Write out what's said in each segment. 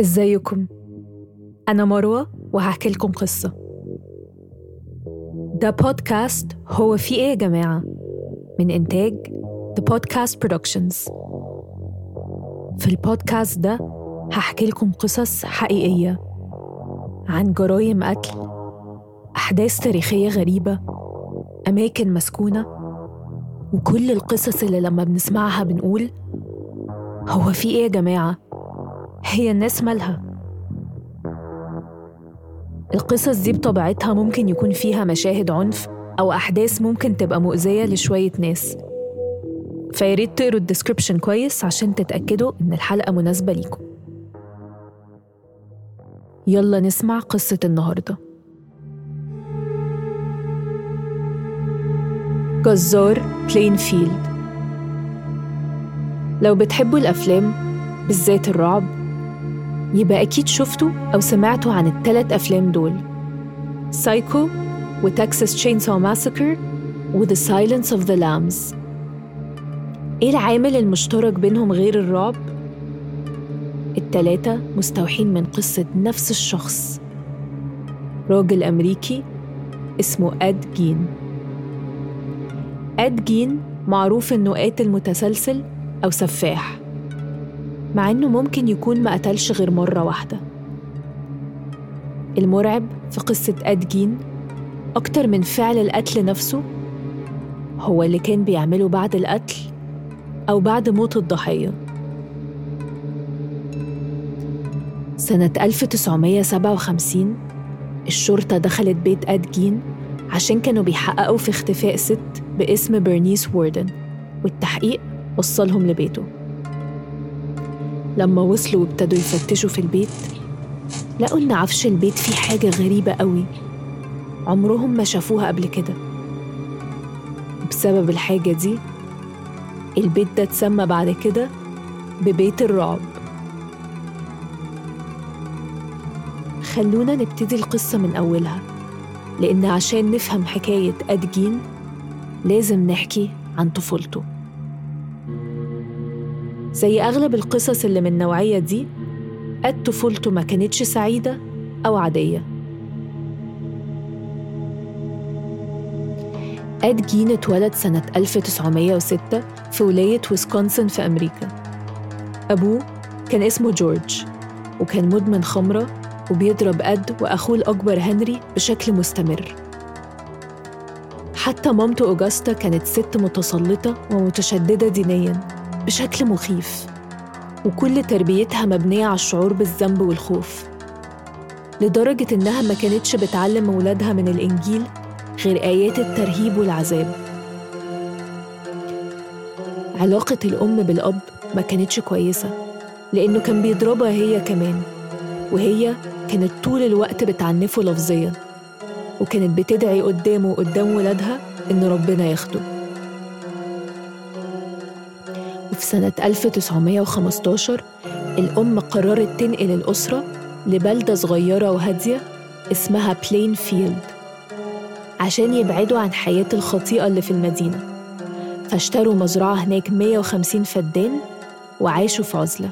إزيكم أنا مروة وهحكي لكم قصة ده بودكاست هو في إيه يا جماعة؟ من إنتاج The Podcast Productions في البودكاست ده هحكي لكم قصص حقيقية عن جرايم قتل أحداث تاريخية غريبة أماكن مسكونة وكل القصص اللي لما بنسمعها بنقول هو في إيه يا جماعة؟ هي الناس مالها؟ القصص دي بطبيعتها ممكن يكون فيها مشاهد عنف أو أحداث ممكن تبقى مؤذية لشوية ناس. فياريت تقروا الديسكريبشن كويس عشان تتأكدوا إن الحلقة مناسبة ليكم. يلا نسمع قصة النهارده. جزار بلينفيلد لو بتحبوا الأفلام بالذات الرعب يبقى أكيد شفتوا أو سمعتوا عن التلات أفلام دول. Psycho و Texas Chainsaw Massacre و The Silence of the Lambs إيه العامل المشترك بينهم غير الرعب؟ التلاتة مستوحين من قصة نفس الشخص. راجل أمريكي اسمه أد جين أد جين معروف إنه قاتل متسلسل أو سفاح. مع إنه ممكن يكون ما قتلش غير مرة واحدة. المرعب في قصة أد جين أكتر من فعل القتل نفسه هو اللي كان بيعمله بعد القتل أو بعد موت الضحية. سنة 1957 الشرطة دخلت بيت أد جين عشان كانوا بيحققوا في اختفاء ست باسم برنيس ووردن والتحقيق وصلهم لبيته. لما وصلوا وابتدوا يفتشوا في البيت لقوا إن عفش البيت فيه حاجة غريبة قوي. عمرهم ما شافوها قبل كده. بسبب الحاجة دي البيت ده اتسمى بعد كده ببيت الرعب. خلونا نبتدي القصة من أولها لأن عشان نفهم حكاية أدجين لازم نحكي عن طفولته. زي أغلب القصص اللي من النوعية دي قد طفولته ما كانتش سعيدة أو عادية. أد جين اتولد سنة 1906 في ولاية ويسكونسن في أمريكا. أبوه كان اسمه جورج وكان مدمن خمرة وبيضرب أد وأخوه الأكبر هنري بشكل مستمر. حتى مامته أوجاستا كانت ست متسلطة ومتشددة دينياً. بشكل مخيف وكل تربيتها مبنية على الشعور بالذنب والخوف لدرجة إنها ما كانتش بتعلم ولادها من الإنجيل غير آيات الترهيب والعذاب. علاقة الأم بالأب ما كانتش كويسة لأنه كان بيضربها هي كمان وهي كانت طول الوقت بتعنفه لفظيا وكانت بتدعي قدامه وقدام ولادها إن ربنا ياخده. وفي سنة 1915 الأم قررت تنقل الأسرة لبلدة صغيرة وهادية اسمها بلين فيلد عشان يبعدوا عن حياة الخطيئة اللي في المدينة. فاشتروا مزرعة هناك 150 فدان وعاشوا في عزلة.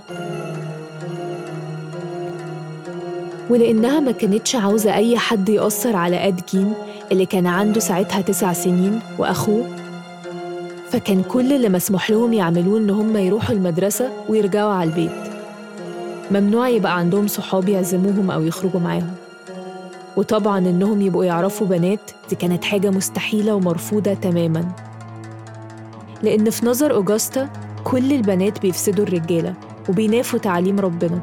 ولأنها ما كانتش عاوزة أي حد يأثر على أد جين اللي كان عنده ساعتها تسع سنين وأخوه فكان كل اللي مسموح لهم يعملوه إن هم يروحوا المدرسة ويرجعوا على البيت. ممنوع يبقى عندهم صحاب يعزموهم أو يخرجوا معاهم. وطبعا إنهم يبقوا يعرفوا بنات دي كانت حاجة مستحيلة ومرفوضة تماما. لأن في نظر أوجاستا كل البنات بيفسدوا الرجالة وبينافوا تعليم ربنا.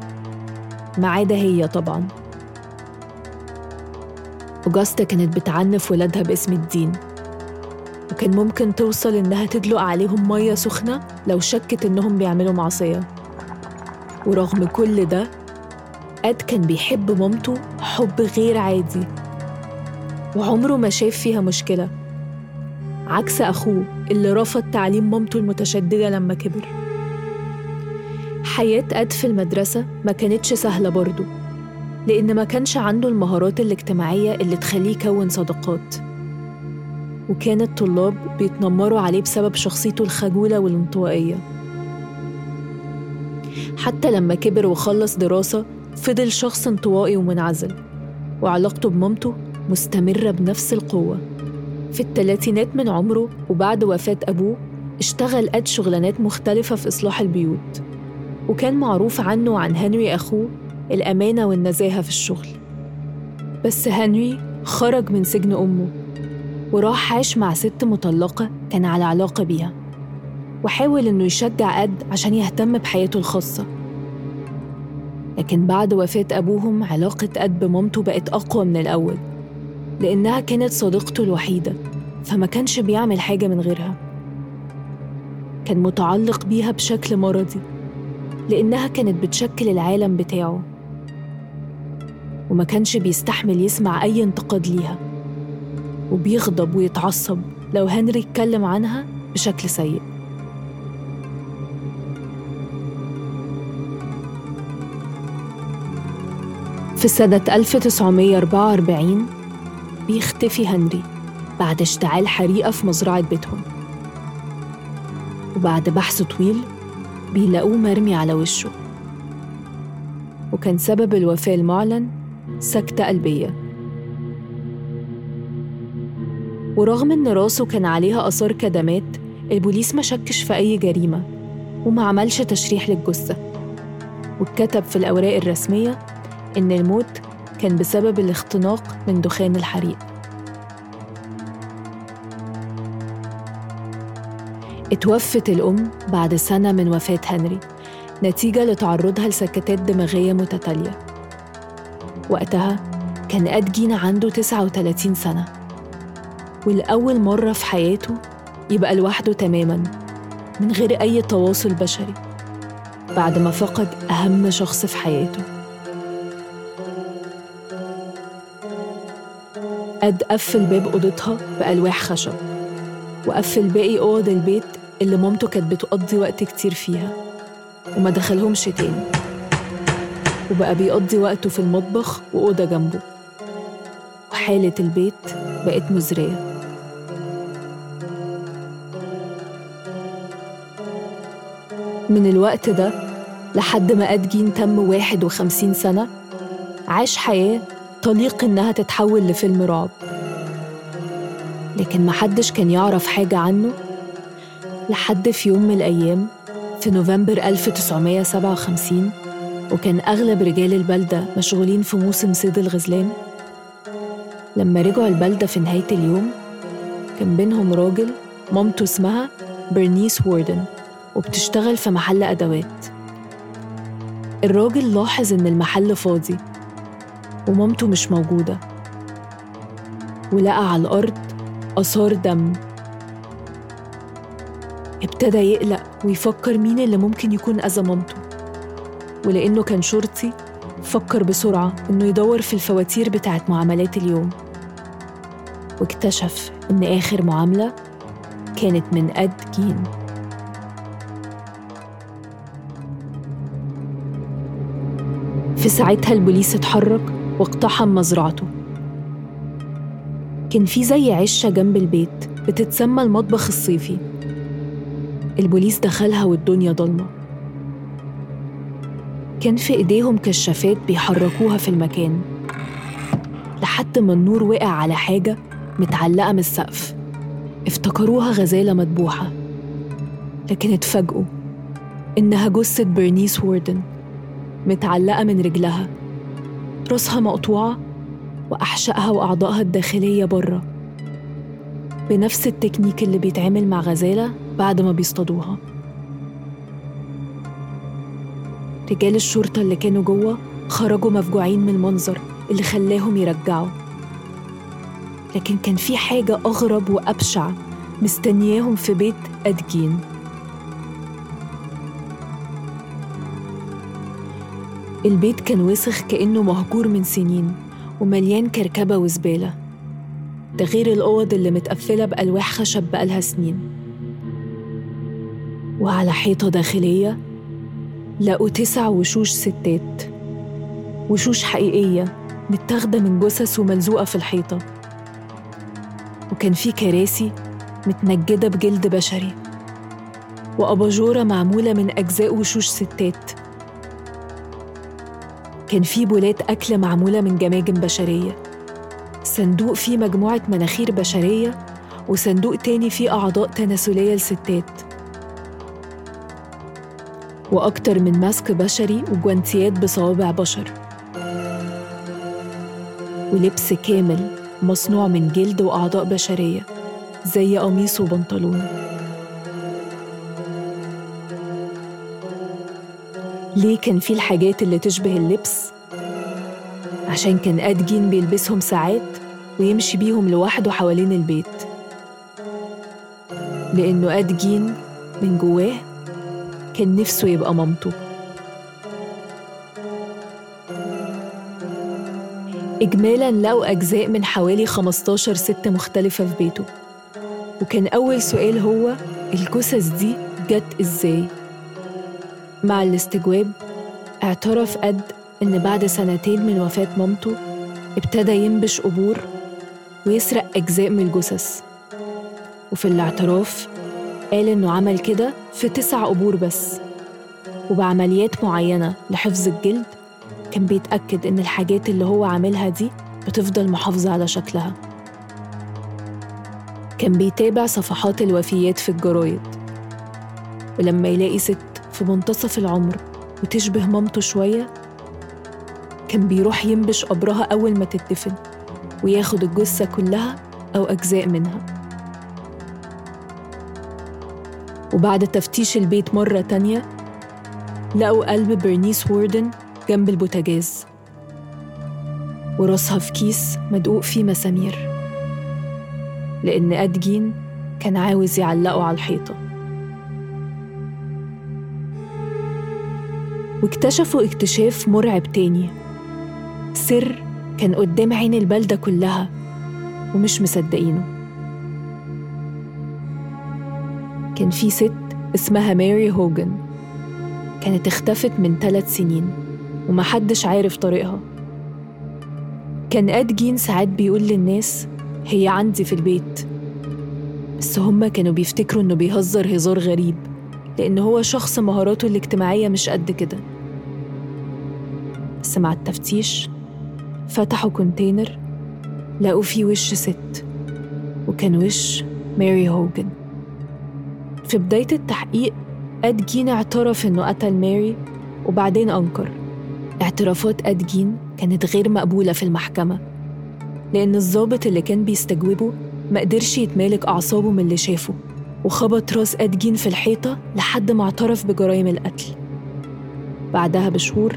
ما عدا هي طبعا. أوجاستا كانت بتعنف ولادها باسم الدين. وكان ممكن توصل إنها تدلق عليهم مية سخنة لو شكت إنهم بيعملوا معصية. ورغم كل ده أد كان بيحب مامته حب غير عادي. وعمره ما شاف فيها مشكلة. عكس أخوه اللي رفض تعليم مامته المتشددة لما كبر. حياة أد في المدرسة ما كانتش سهلة برضه لأن ما كانش عنده المهارات الاجتماعية اللي تخليه يكون صداقات. وكان الطلاب بيتنمروا عليه بسبب شخصيته الخجولة والانطوائية. حتى لما كبر وخلص دراسة فضل شخص انطوائي ومنعزل وعلاقته بمامته مستمرة بنفس القوة. في الثلاثينات من عمره وبعد وفاة أبوه اشتغل قد شغلانات مختلفة في إصلاح البيوت وكان معروف عنه وعن هنري أخوه الأمانة والنزاهة في الشغل. بس هنري خرج من سجن أمه. وراح عاش مع ست مطلقة كان على علاقة بيها وحاول إنه يشجع أد عشان يهتم بحياته الخاصة. لكن بعد وفاة أبوهم علاقة أد بمامته بقت أقوى من الأول لأنها كانت صديقته الوحيدة فما كانش بيعمل حاجة من غيرها. كان متعلق بيها بشكل مرضي لأنها كانت بتشكل العالم بتاعه وما كانش بيستحمل يسمع أي انتقاد ليها. وبيغضب ويتعصب لو هنري اتكلم عنها بشكل سيء. في سنة 1944 بيختفي هنري بعد اشتعال حريقة في مزرعة بيتهم. وبعد بحث طويل بيلاقوه مرمي على وشه. وكان سبب الوفاة المعلن سكتة قلبية. ورغم إن راسه كان عليها آثار كدمات البوليس ما شكش في أي جريمة وما عملش تشريح للجثة. واتكتب في الأوراق الرسمية إن الموت كان بسبب الاختناق من دخان الحريق. اتوفت الأم بعد سنة من وفاة هنري نتيجة لتعرضها لسكتات دماغية متتالية. وقتها كان أدجين عنده 39 سنة. والأول مرة في حياته يبقى لوحده تماما من غير أي تواصل بشري بعد ما فقد أهم شخص في حياته. أد قفل باب أوضتها بألواح خشب وقفل باقي أوض البيت اللي مامته كانت بتقضي وقت كتير فيها وما دخلهمش تاني. وبقى بيقضي وقته في المطبخ وأوضة جنبه. وحالة البيت بقت مزرية. من الوقت ده لحد ما أدجين تم 51 سنة عاش حياة تليق إنها تتحول لفيلم رعب. لكن محدش كان يعرف حاجة عنه لحد في يوم من الأيام في نوفمبر 1957 وكان أغلب رجال البلدة مشغولين في موسم صيد الغزلان. لما رجعوا البلدة في نهاية اليوم كان بينهم راجل مامته اسمها برنيس ووردن. وبتشتغل في محل أدوات. الراجل لاحظ إن المحل فاضي ومامته مش موجودة. ولقى على الأرض آثار دم. ابتدى يقلق ويفكر مين اللي ممكن يكون أذى مامته. ولأنه كان شرطي فكر بسرعة إنه يدور في الفواتير بتاعت معاملات اليوم. واكتشف إن آخر معاملة كانت من أد جين. في ساعتها البوليس اتحرك واقتحم مزرعته. كان في زي عشة جنب البيت بتتسمى المطبخ الصيفي. البوليس دخلها والدنيا ضلمة. كان في إيديهم كشافات بيحركوها في المكان. لحد ما النور وقع على حاجة متعلقة من السقف. افتكروها غزالة مذبوحة. لكن اتفاجئوا إنها جثة برنيس ووردن. متعلقة من رجلها. راسها مقطوعة وأحشائها وأعضائها الداخلية بره. بنفس التكنيك اللي بيتعمل مع غزالة بعد ما بيصطادوها. رجال الشرطة اللي كانوا جوه خرجوا مفجوعين من المنظر اللي خلاهم يرجعوا. لكن كان في حاجة أغرب وأبشع مستنياهم في بيت أدجين. البيت كان وسخ كأنه مهجور من سنين ومليان كركبة وزبالة. ده غير الأوض اللي متقفلة بألواح خشب بقالها سنين. وعلى حيطة داخلية لقوا تسع وشوش ستات. وشوش حقيقية متاخدة من جثث وملزوقة في الحيطة. وكان في كراسي متنجدة بجلد بشري. وأباجورة معمولة من أجزاء وشوش ستات. كان في بولات أكل معمولة من جماجم بشرية. صندوق فيه مجموعة مناخير بشرية وصندوق تاني فيه أعضاء تناسلية لستات. وأكتر من ماسك بشري وجوانتيات بصوابع بشر. ولبس كامل مصنوع من جلد وأعضاء بشرية زي قميص وبنطلون. ليه كان في الحاجات اللي تشبه اللبس؟ عشان كان أدجين بيلبسهم ساعات ويمشي بيهم لوحده حوالين البيت لأنه أدجين من جواه كان نفسه يبقى مامته إجمالاً لقوا أجزاء من حوالي 15 ست مختلفة في بيته وكان أول سؤال هو الجثث دي جت إزاي؟ مع الاستجواب اعترف أد إن بعد سنتين من وفاة مامته ابتدى ينبش قبور ويسرق أجزاء من الجثث. وفي الاعتراف قال إنه عمل كده في تسع قبور بس وبعمليات معينة لحفظ الجلد كان بيتأكد إن الحاجات اللي هو عاملها دي بتفضل محافظة على شكلها. كان بيتابع صفحات الوفيات في الجرايد ولما يلاقي ست في منتصف العمر وتشبه مامته شوية كان بيروح ينبش قبرها أول ما تدفن وياخد الجثة كلها أو أجزاء منها. وبعد تفتيش البيت مرة تانية لقوا قلب برنيس ووردن جنب البوتاجاز وراسها في كيس مدقوق فيه مسامير لأن أدجين كان عاوز يعلقه على الحيطة. واكتشفوا اكتشاف مرعب تاني. سر كان قدام عين البلدة كلها ومش مصدقينه. كان في ست اسمها ماري هوجن. كانت اختفت من ثلاث سنين ومحدش عارف طريقها. كان آد جين ساعات بيقول للناس هي عندي في البيت بس هما كانوا بيفتكروا إنه بيهزر هزار غريب. لأن هو شخص مهاراته الاجتماعية مش قد كده. بس مع التفتيش فتحوا container لقوا فيه وش ست وكان وش ماري هوجن. في بداية التحقيق أد جين اعترف إنه قتل ماري وبعدين أنكر. اعترافات أد جين كانت غير مقبولة في المحكمة لأن الضابط اللي كان بيستجوبه ما قدرش يتمالك أعصابه من اللي شافه. وخبط راس أد جين في الحيطة لحد ما اعترف بجرائم القتل. بعدها بشهور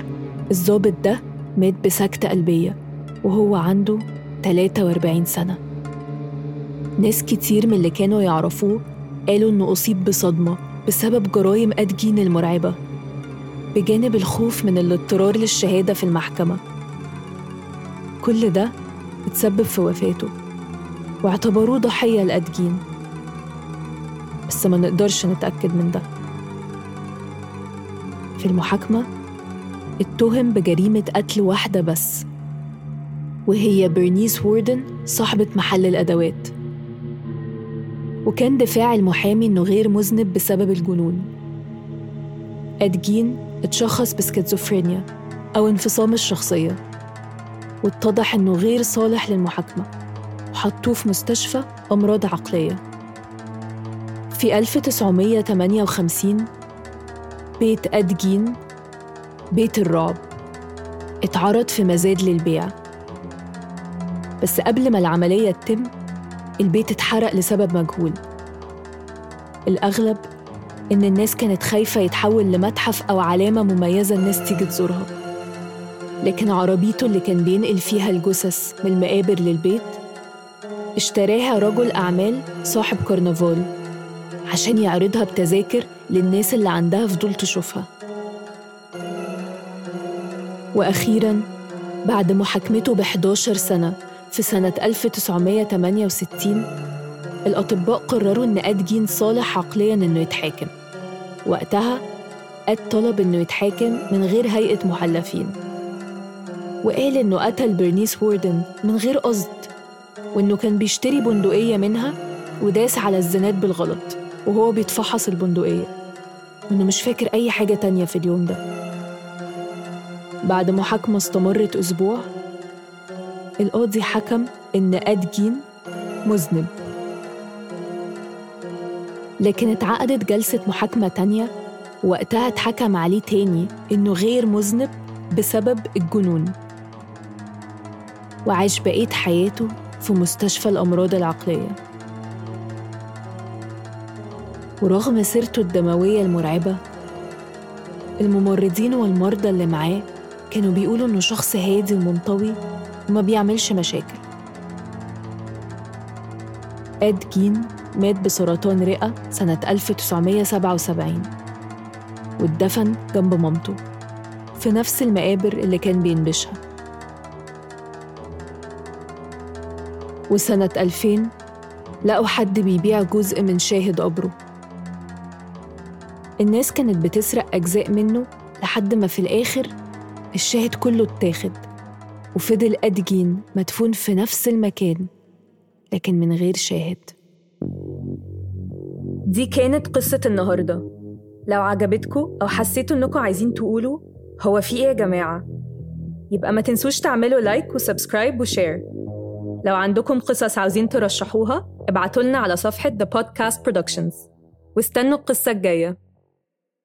الضابط ده مات بسكتة قلبية وهو عنده 43 سنة. ناس كتير من اللي كانوا يعرفوه قالوا إنه أصيب بصدمة بسبب جرائم أدجين المرعبة بجانب الخوف من الاضطرار للشهادة في المحكمة. كل ده اتسبب في وفاته واعتبروه ضحية لأدجين. بس ما نقدرش نتأكد من ده. في المحاكمة اتهم بجريمة قتل واحدة بس وهي برنيس ووردن صاحبة محل الأدوات. وكان دفاع المحامي إنه غير مذنب بسبب الجنون. أدجين اتشخص بسكيزوفرينيا أو انفصام الشخصية واتضح إنه غير صالح للمحاكمة وحطوه في مستشفى أمراض عقلية. في 1958 بيت أدجين بيت الرعب. اتعرض في مزاد للبيع. بس قبل ما العملية تتم البيت اتحرق لسبب مجهول. الأغلب إن الناس كانت خايفة يتحول لمتحف أو علامة مميزة الناس تيجي تزورها. لكن عربيته اللي كان بينقل فيها الجثث من المقابر للبيت اشتراها رجل أعمال صاحب كرنفال. عشان يعرضها بتذاكر للناس اللي عندها فضول تشوفها. وأخيراً بعد محاكمته ب 11 سنة في سنة 1968 الأطباء قرروا إن أدجين صالح عقلياً إنه يتحاكم. وقتها أد طلب إنه يتحاكم من غير هيئة محلفين. وقال إنه قتل برنيس ووردن من غير قصد وإنه كان بيشتري بندقية منها وداس على الزناد بالغلط. وهو بيتفحص البندقية. وإنه مش فاكر أي حاجة تانية في اليوم ده. بعد محاكمة استمرت أسبوع القاضي حكم إن أدجين مذنب. لكن اتعقدت جلسة محاكمة تانية وقتها اتحكم عليه تاني إنه غير مذنب بسبب الجنون. وعاش بقية حياته في مستشفى الأمراض العقلية. ورغم سيرته الدموية المرعبة الممرضين والمرضى اللي معاه كانوا بيقولوا إنه شخص هادي ومنطوي وما بيعملش مشاكل. إد جين مات بسرطان رئة سنة 1977 واتدفن جنب مامته في نفس المقابر اللي كان بينبشها. وسنة 2000 لقوا حد بيبيع جزء من شاهد قبره. الناس كانت بتسرق أجزاء منه لحد ما في الآخر الشاهد كله اتاخد وفضل أدجين مدفون في نفس المكان لكن من غير شاهد. دي كانت قصة النهاردة. لو عجبتكم أو حسيتوا إنكم عايزين تقولوا هو في إيه يا جماعة؟ يبقى ما تنسوش تعملوا like و subscribe و share. لو عندكم قصص عاوزين ترشحوها ابعتولنا على صفحة The Podcast Productions. واستنوا القصة الجاية.